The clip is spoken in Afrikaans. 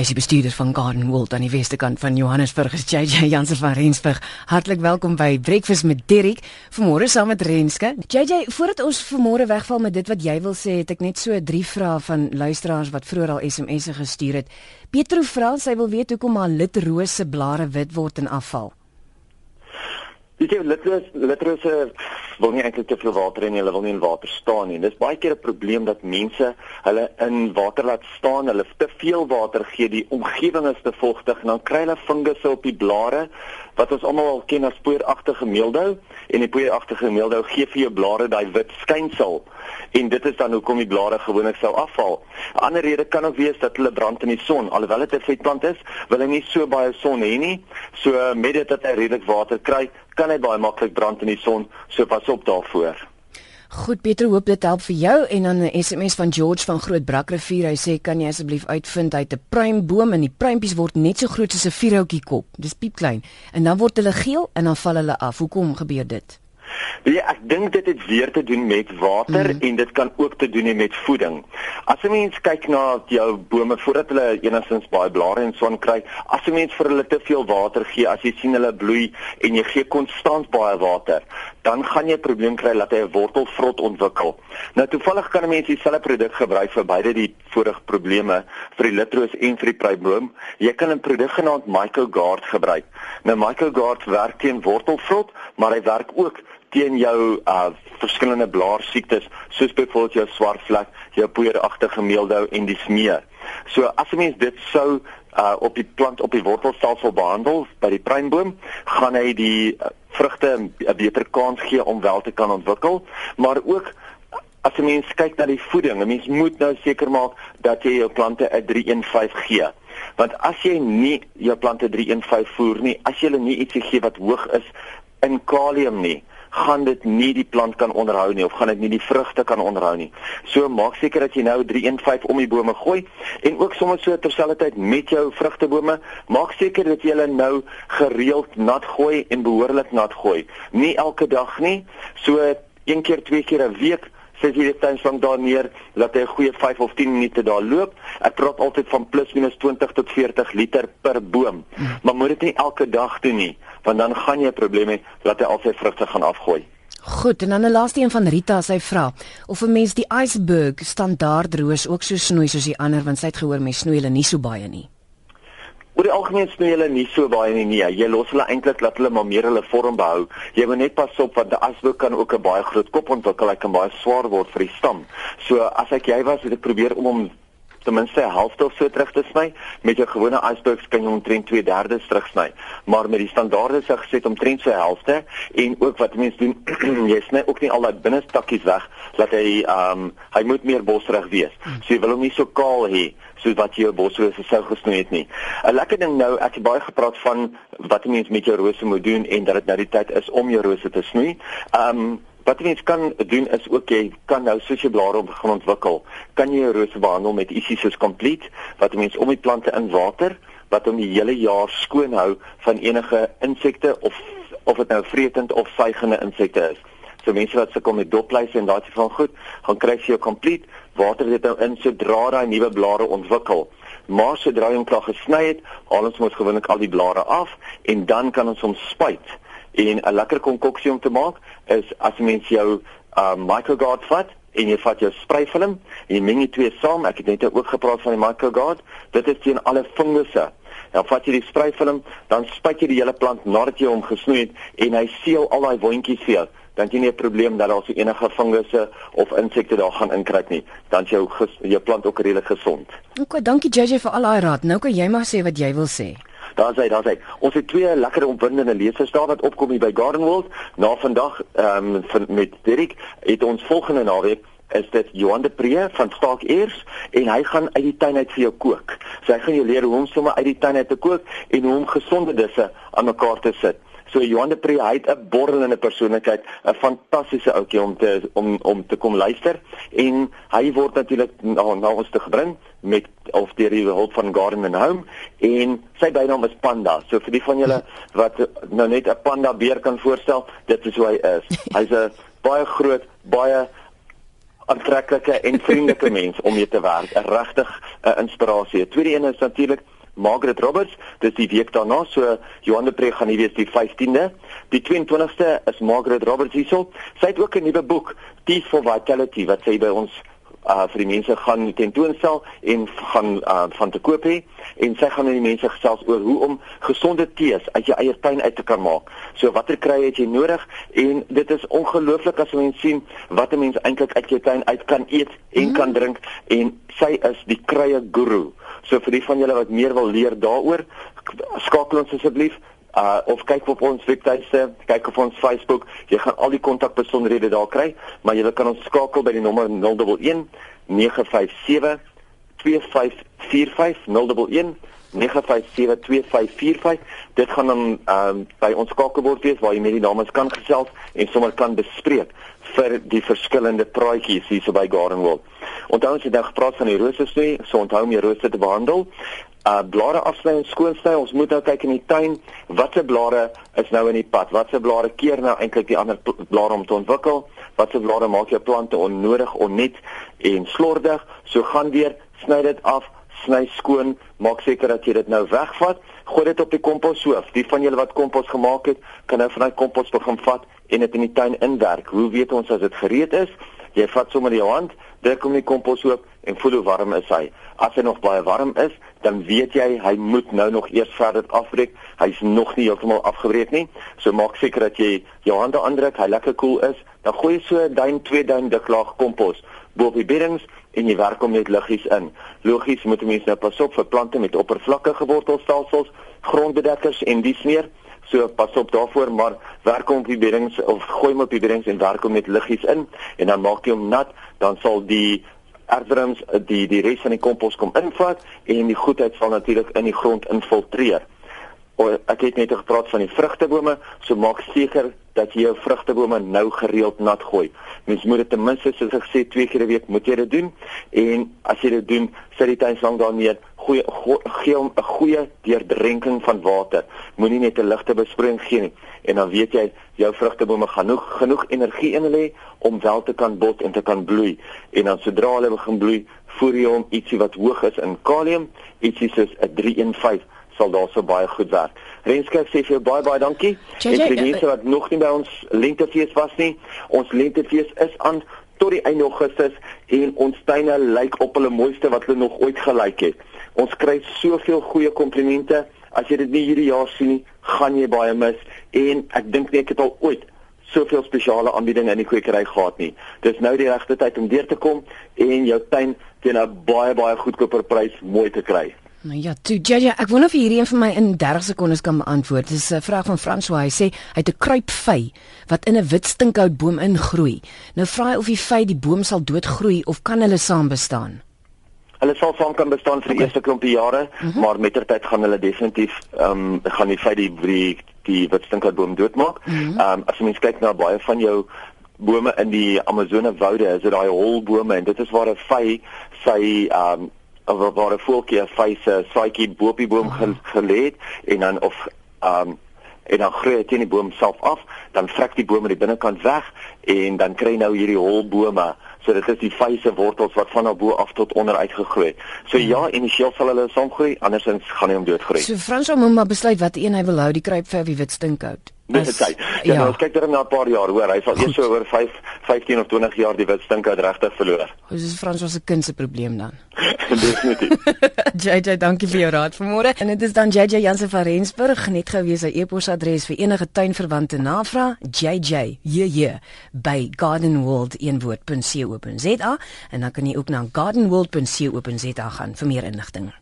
Hy is die bestuurder van Garden World aan die weste kant van Johannesburg. Is JJ Jansen van Rensburg. Hartlik welkom by Breakfast met Derrick. Vanmôre saam met Renske. JJ, voordat ons vanmôre wegval met dit wat jy wil sê, het ek net so drie vrae van luisteraars wat vroeër al SMS'e gestuur het. Petro vra sy wil weet hoekom haar litrose blare wit word en afval. Dit is litrose litrose wil nie eintlik te veel water in hulle wil nie in water staan nie. Dis baie keer 'n probleem dat mense hulle in water laat staan, hulle te veel water gee, die omgewing is te vochtig en dan kry hulle fungusse op die blare wat ons almal al ken as spooragtige meeldou en die spooragtige meeldou gee vir jou blare daai wit skynsel en dit is dan hoekom die blare gewoonlik sou afval. 'n Ander rede kan ook wees dat hulle brand in die son. Alhoewel dit 'n vetplant is, wil hy nie so baie son hê nie. So met dit dat hy redelik water kry, kan hy baie maklik brand in die son. So pas op daarvoor. Goed Pieter, hoop dit help vir jou en dan 'n SMS van George van Groot Brakrivier. Hy sê kan jy asseblief uitvind hy het 'n pruimboom en die pruimpies word net so groot soos 'n vierhoutjie kop. Dis piepklein en dan word hulle geel en dan val hulle af. Hoekom gebeur dit? Ja, ek dink dit het weer te doen met water mm. en dit kan ook te doen hê met voeding. As 'n mens kyk na jou bome voordat hulle enigstens baie blare en son kry, as 'n mens vir hulle te veel water gee, as jy sien hulle bloei en jy gee konstant baie water, dan gaan jy 'n probleem kry dat hy 'n wortelvrot ontwikkel. Nou toevallig kan 'n mens dieselfde produk gebruik vir beide die vorige probleme vir die litroos en vir die pruimboom. Jy kan 'n produk genaamd MycoGuard gebruik. Nou MycoGuard werk teen wortelvrot, maar hy werk ook teen jou uh verskillende blaarsiektes soos byvoorbeeld jou swart vlek, jou poeieragtige meeldou en die smeer. So as 'n mens dit sou uh op die plant op die wortelstelsel behandel by die pruimboom, gaan hy die uh, vrugte 'n beter kans gee om wel te kan ontwikkel, maar ook as 'n mens kyk na die voeding, 'n mens moet nou seker maak dat jy jou plante 'n 315 gee. Want as jy nie jou plante 315 voer nie, as jy hulle nie ietsie gee wat hoog is in kalium nie, gaan dit nie die plant kan onderhou nie of gaan dit nie die vrugte kan onderhou nie. So maak seker dat jy nou 315 om die bome gooi en ook sommer so terselfdertyd met jou vrugtebome, maak seker dat jy hulle nou gereeld nat gooi en behoorlik nat gooi. Nie elke dag nie, so een keer, twee keer 'n week sê jy dit tans van daar neer dat hy 'n goeie 5 of 10 minute daar loop. Ek praat altyd van plus minus 20 tot 40 liter per boom. Hmm. Maar moet dit nie elke dag doen nie want dan gaan jy 'n probleem hê dat hy al sy vrugte gaan afgooi. Goed, en dan 'n laaste een van Rita, sy vra of 'n mens die iceberg standaard roos ook so snoei soos die ander want sy het gehoor mense snoei hulle nie so baie nie. Oor die algemeen snoei hulle nie so baie nie. Nee, jy los hulle eintlik laat hulle maar meer hulle vorm behou. Jy moet net pas op want die iceberg kan ook 'n baie groot kop ontwikkel, hy kan baie swaar word vir die stam. So as ek jy was, het ek probeer om hom ten minste 'n helfte of so terug te sny. Met jou gewone icebergs kan jy omtrent 2/3 terugsny, maar met die standaarde se geset omtrent so 'n helfte en ook wat mense doen, jy sny ook nie al daai binnestakkies weg dat hy ehm um, hy moet meer bosrig wees. So jy wil hom nie so kaal hê soos wat jy jou bosrose sou gesnoei het nie. 'n Lekker ding nou, ek het baie gepraat van wat 'n mens met jou rose moet doen en dat dit nou die tyd is om jou rose te snoei. Ehm um, Wat mens kan doen is ook jy kan nou soos jy blare begin ontwikkel, kan jy jou rose behandel met Isisus Complete wat mens om die plante in water wat hom die hele jaar skoon hou van enige insekte of of dit nou vretend of suigende insekte is. So mense wat sukkel met dopluise en daardie van goed, gaan kry jy jou Complete water dit nou in sodra daai nuwe blare ontwikkel. Maar sodra jy hom klaar gesny het, haal ons mos gewoonlik al die blare af en dan kan ons hom spuit. En 'n lekker konkoksie om te maak is as jy mens jou uh microgard vat en jy vat jou sprayfilm en jy meng die twee saam. Ek het net ook gepraat van die microgard. Dit is teen alle fungusse. Dan vat jy die sprayfilm, dan spuit jy die hele plant nadat jy hom gesnoei het en hy seël al daai wondjies vir jou. Dan jy nie 'n probleem dat daar so enige fungusse of insekte daar gaan inkruip nie. Dan jou jou plant ook redelik gesond. OK, dankie JJ vir al daai raad. Nou kan jy maar sê wat jy wil sê. Daar's hy, daar's hy. Ons het twee lekker opwindende lesers daar wat opkom hier by Garden World. Na vandag ehm um, met Dirk het ons volgende naweek is dit Johan de Pre van Staak Eers en hy gaan uit die tuin uit vir jou kook. So hy gaan jou leer hoe om sommer uit die tuin uit te kook en hoe om gesonde disse aan mekaar te sit. So Johan de Pre hy het 'n borrelende persoonlikheid, 'n fantastiese ouetjie om te om om te kom luister en hy word natuurlik na, na ons te gebring met of deur die hulp van Garden and Home en sy bynaam is Panda. So vir die van julle wat nou net 'n panda beer kan voorstel, dit is hoe hy is. Hy's 'n baie groot, baie aantreklike en vriendelike mens om mee te werk. 'n Regtig 'n inspirasie. Tweede een is natuurlik Margaret Roberts, dis die week daarna, so Johan de Pre gaan nie wees die 15de. Die 22ste is Margaret Roberts hierso. Sy het ook 'n nuwe boek, Teeth for Vitality, wat sy by ons uh vir die mense gaan tentoonstel en gaan uh van te koop hê en sy gaan met die mense gesels oor hoe om gesonde tees uit jou eie tuin uit te kan maak. So watter kry het jy nodig en dit is ongelooflik as jy sien wat 'n mens eintlik uit jou tuin uit kan eet en mm. kan drink en sy is die krye guru. So vir die van julle wat meer wil leer daaroor, skakel ons asseblief uh of kyk op ons webtuiste, kyk op ons Facebook. Jy gaan al die kontakbesonderhede daar kry, maar jy kan ons skakel by die nommer 011 957 2545 011 9572545 dit gaan dan um, by ons skakelbord wees waar jy met die dames kan gesels en sommer kan bespreek vir die verskillende praatjies hier so by Gardenwell. Onthou ons het nou gepraat van die rose snoei, so onthou om die rose te behandel uh blare afsny en skoonsny. Ons moet nou kyk in die tuin watse blare is nou in die pad. Watse blare keer nou eintlik die ander blare om te ontwikkel? Watse blare maak jou plante onnodig, onnet en slordig? So gaan weer sny dit af, sny skoon, maak seker dat jy dit nou wegvat. Gooi dit op die komposhoof. Die van julle wat kompos gemaak het, kan nou van daai kompos begin vat en dit in die tuin inwerk. Hoe weet ons as dit gereed is? Jy vat sommer jou hand, druk hom in die kompos oop en voel hoe warm is hy. As hy nog baie warm is, dan weet jy hy moet nou nog eers verder afbreek. Hy's nog nie heeltemal afgebreek nie. So maak seker dat jy jou hande aandruk, hy lekker koel cool is. Dan gooi jy so 'n duim, 2 duim dik laag kompos bo op die beddings en jy werk hom net liggies in. Logies moet mense nou pas op vir plante met oppervlakkige wortelstelsels, grondbedekkers en dies meer. So pas op daarvoor, maar werk hom op die beddings of gooi hom op die beddings en werk hom met liggies in en dan maak jy hom nat, dan sal die erfdrums die die res van die kompos kom invat en die goedheid sal natuurlik in die grond infiltreer. Ek het net gepraat van die vrugtebome, so maak seker dat jy jou vrugtebome nou gereeld nat gooi. Mens moet dit ten minste soos ek gesê twee keer 'n week moet jy dit doen en as jy dit doen, sit die tuin lank daarmee goeie gee hom 'n goeie deurdrenking van water. Moenie net 'n ligte besproeiing gee nie en dan weet jy jou vrugtebome gaan genoeg genoeg energie in hulle om wel te kan bot en te kan bloei. En dan sodra hulle begin bloei, voer jy hom ietsie wat hoog is in kalium, ietsie soos 'n 315 sal daarso baie goed werk. Renske sê vir jou baie baie dankie. En vir die mense wat nog nie by ons lentefees was nie, ons lentefees is aan tot die einde Augustus en ons tuine lyk op hulle mooiste wat hulle nog ooit gelyk het. Ons kry soveel goeie komplimente. As jy dit nie hierdie jaar sien nie, gaan jy baie mis en ek dink nie ek het al ooit soveel spesiale aanbiedinge in die kwekery gehad nie. Dis nou die regte tyd om deur te kom en jou tuin teen 'n baie baie goedkoper prys mooi te kry. Nou ja, toe Jaja, ek wonder of hierdie een vir my in 30 sekondes kan beantwoord. Dis 'n vraag van François. Hy sê hy het 'n kruipvy wat in 'n wit stinkhoutboom ingroei. Nou vra hy of die vy die boom sal doodgroei of kan hulle saam bestaan? Hulle sal saam kan bestaan vir die okay. eerste klompie jare, uh mhm. -huh. maar mettertyd gaan hulle definitief ehm um, gaan die vy die die, die wit stinkhoutboom doodmaak. Mhm. Ehm uh -huh. um, as jy mens kyk na baie van jou bome in die Amazone woude, is dit daai holbome en dit is waar 'n vy sy ehm um, waar 'n voeltjie 'n vyse saaitjie bo op die boom -huh. gelê het en dan of um en dan groei dit teen die boom self af, dan vrek die boom aan die binnekant weg en dan kry nou hierdie holbome. So dit is die vyse wortels wat van bo af tot onder uitgegroei. So -huh. ja, initieel sal hulle saamgroei, andersins gaan hy om doodgroei. So Frans moet maar besluit wat een hy wil hou, die kruipver of die wit stinkhout. Dis dit. Ja, ja. Nou, kyk dan na 'n paar jaar, hoor, hy sal eers so oor 5, 15 of 20 jaar die wit stink uit regtig verloor. Dis is Frans was 'n kind se probleem dan. Definitief. JJ, dankie vir jou raad vanmôre. En dit is dan JJ Jansen van Rensburg, net gewees sy e-posadres vir enige tuinverwante navraag, JJ, JJ by gardenworld.co.za en dan kan jy ook na gardenworld.co.za gaan vir meer inligting.